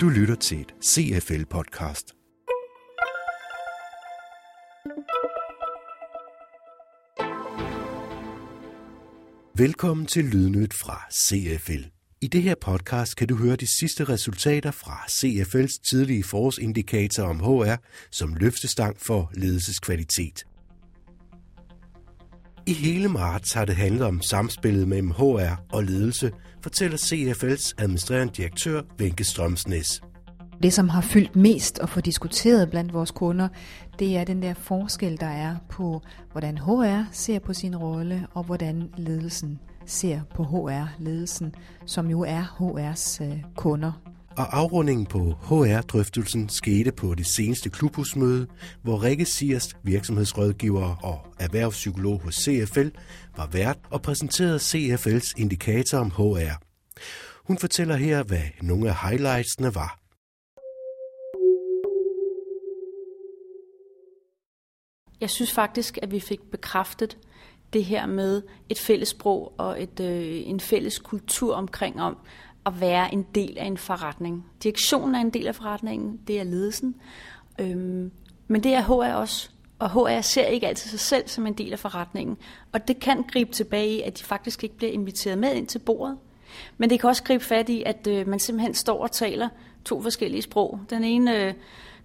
Du lytter til et CFL-podcast. Velkommen til Lydnyt fra CFL. I det her podcast kan du høre de sidste resultater fra CFL's tidlige forårsindikator om HR som løftestang for ledelseskvalitet. I hele marts har det handlet om samspillet mellem HR og ledelse, fortæller CFL's administrerende direktør Venke Strømsnes. Det, som har fyldt mest og få diskuteret blandt vores kunder, det er den der forskel, der er på, hvordan HR ser på sin rolle, og hvordan ledelsen ser på HR-ledelsen, som jo er HR's øh, kunder. Og afrundingen på HR-drøftelsen skete på det seneste klubhusmøde, hvor Rikke Siers, virksomhedsrådgiver og erhvervspsykolog hos CFL, var vært og præsenterede CFL's indikator om HR. Hun fortæller her, hvad nogle af highlightsene var. Jeg synes faktisk, at vi fik bekræftet det her med et fælles sprog og et, øh, en fælles kultur omkring om at være en del af en forretning. Direktionen er en del af forretningen, det er ledelsen, øhm, men det er HR også. Og HR ser ikke altid sig selv som en del af forretningen. Og det kan gribe tilbage i, at de faktisk ikke bliver inviteret med ind til bordet. Men det kan også gribe fat i, at øh, man simpelthen står og taler to forskellige sprog. Den ene øh,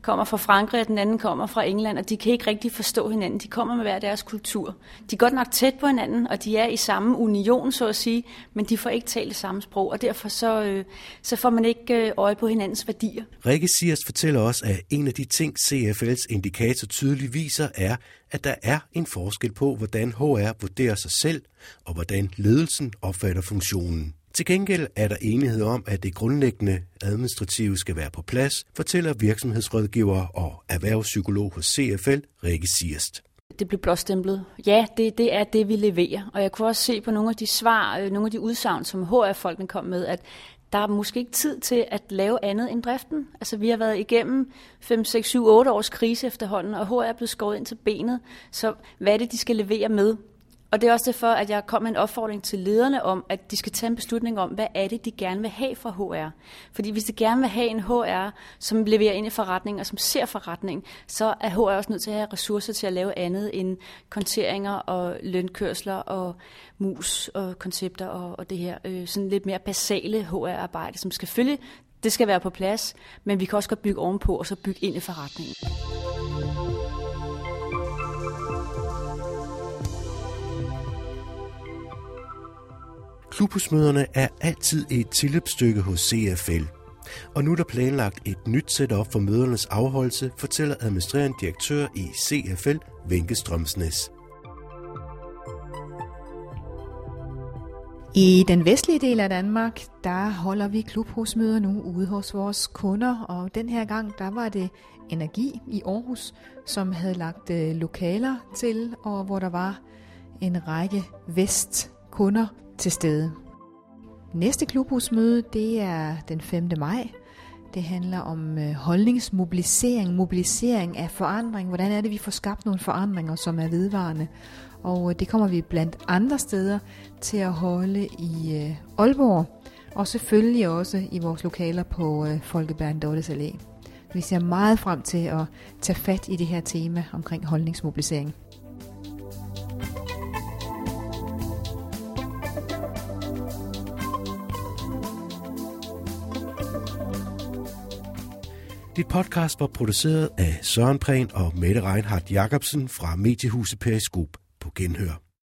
kommer fra Frankrig, og den anden kommer fra England, og de kan ikke rigtig forstå hinanden. De kommer med hver deres kultur. De er godt nok tæt på hinanden, og de er i samme union, så at sige, men de får ikke talt det samme sprog, og derfor så, øh, så får man ikke øh, øje på hinandens værdier. Rikke Siers fortæller også, at en af de ting, CFL's indikator tydeligt viser, er, at der er en forskel på, hvordan HR vurderer sig selv, og hvordan ledelsen opfatter funktionen. Til gengæld er der enighed om, at det grundlæggende administrative skal være på plads, fortæller virksomhedsrådgiver og erhvervspsykolog hos CFL, Rikke Sierst. Det blev blåstemplet. Ja, det, det er det, vi leverer. Og jeg kunne også se på nogle af de svar, øh, nogle af de udsagn, som HR-folkene kom med, at der er måske ikke tid til at lave andet end driften. Altså, vi har været igennem 5, 6, 7, 8 års krise efterhånden, og HR er blevet skåret ind til benet. Så hvad er det, de skal levere med? Og det er også derfor, at jeg kom med en opfordring til lederne om, at de skal tage en beslutning om, hvad er det, de gerne vil have fra HR. Fordi hvis de gerne vil have en HR, som leverer ind i forretningen og som ser forretningen, så er HR også nødt til at have ressourcer til at lave andet end konteringer og lønkørsler og mus og koncepter og, og det her øh, sådan lidt mere basale HR-arbejde, som selvfølgelig det skal være på plads, men vi kan også godt bygge ovenpå og så bygge ind i forretningen. Klubhusmøderne er altid et tilløbsstykke hos CFL. Og nu er der planlagt et nyt setup for mødernes afholdelse, fortæller administrerende direktør i CFL, Venke Strømsnes. I den vestlige del af Danmark, der holder vi klubhusmøder nu ude hos vores kunder, og den her gang, der var det Energi i Aarhus, som havde lagt øh, lokaler til, og hvor der var en række vestkunder til stede. Næste klubhusmøde, det er den 5. maj. Det handler om øh, holdningsmobilisering, mobilisering af forandring. Hvordan er det, vi får skabt nogle forandringer, som er vedvarende? Og øh, det kommer vi blandt andre steder til at holde i øh, Aalborg, og selvfølgelig også i vores lokaler på øh, Folkebæren Dortes Allé. Vi ser meget frem til at tage fat i det her tema omkring holdningsmobilisering. Dit podcast var produceret af Søren Prehn og Mette Reinhardt Jacobsen fra Mediehuset Periskop på Genhør.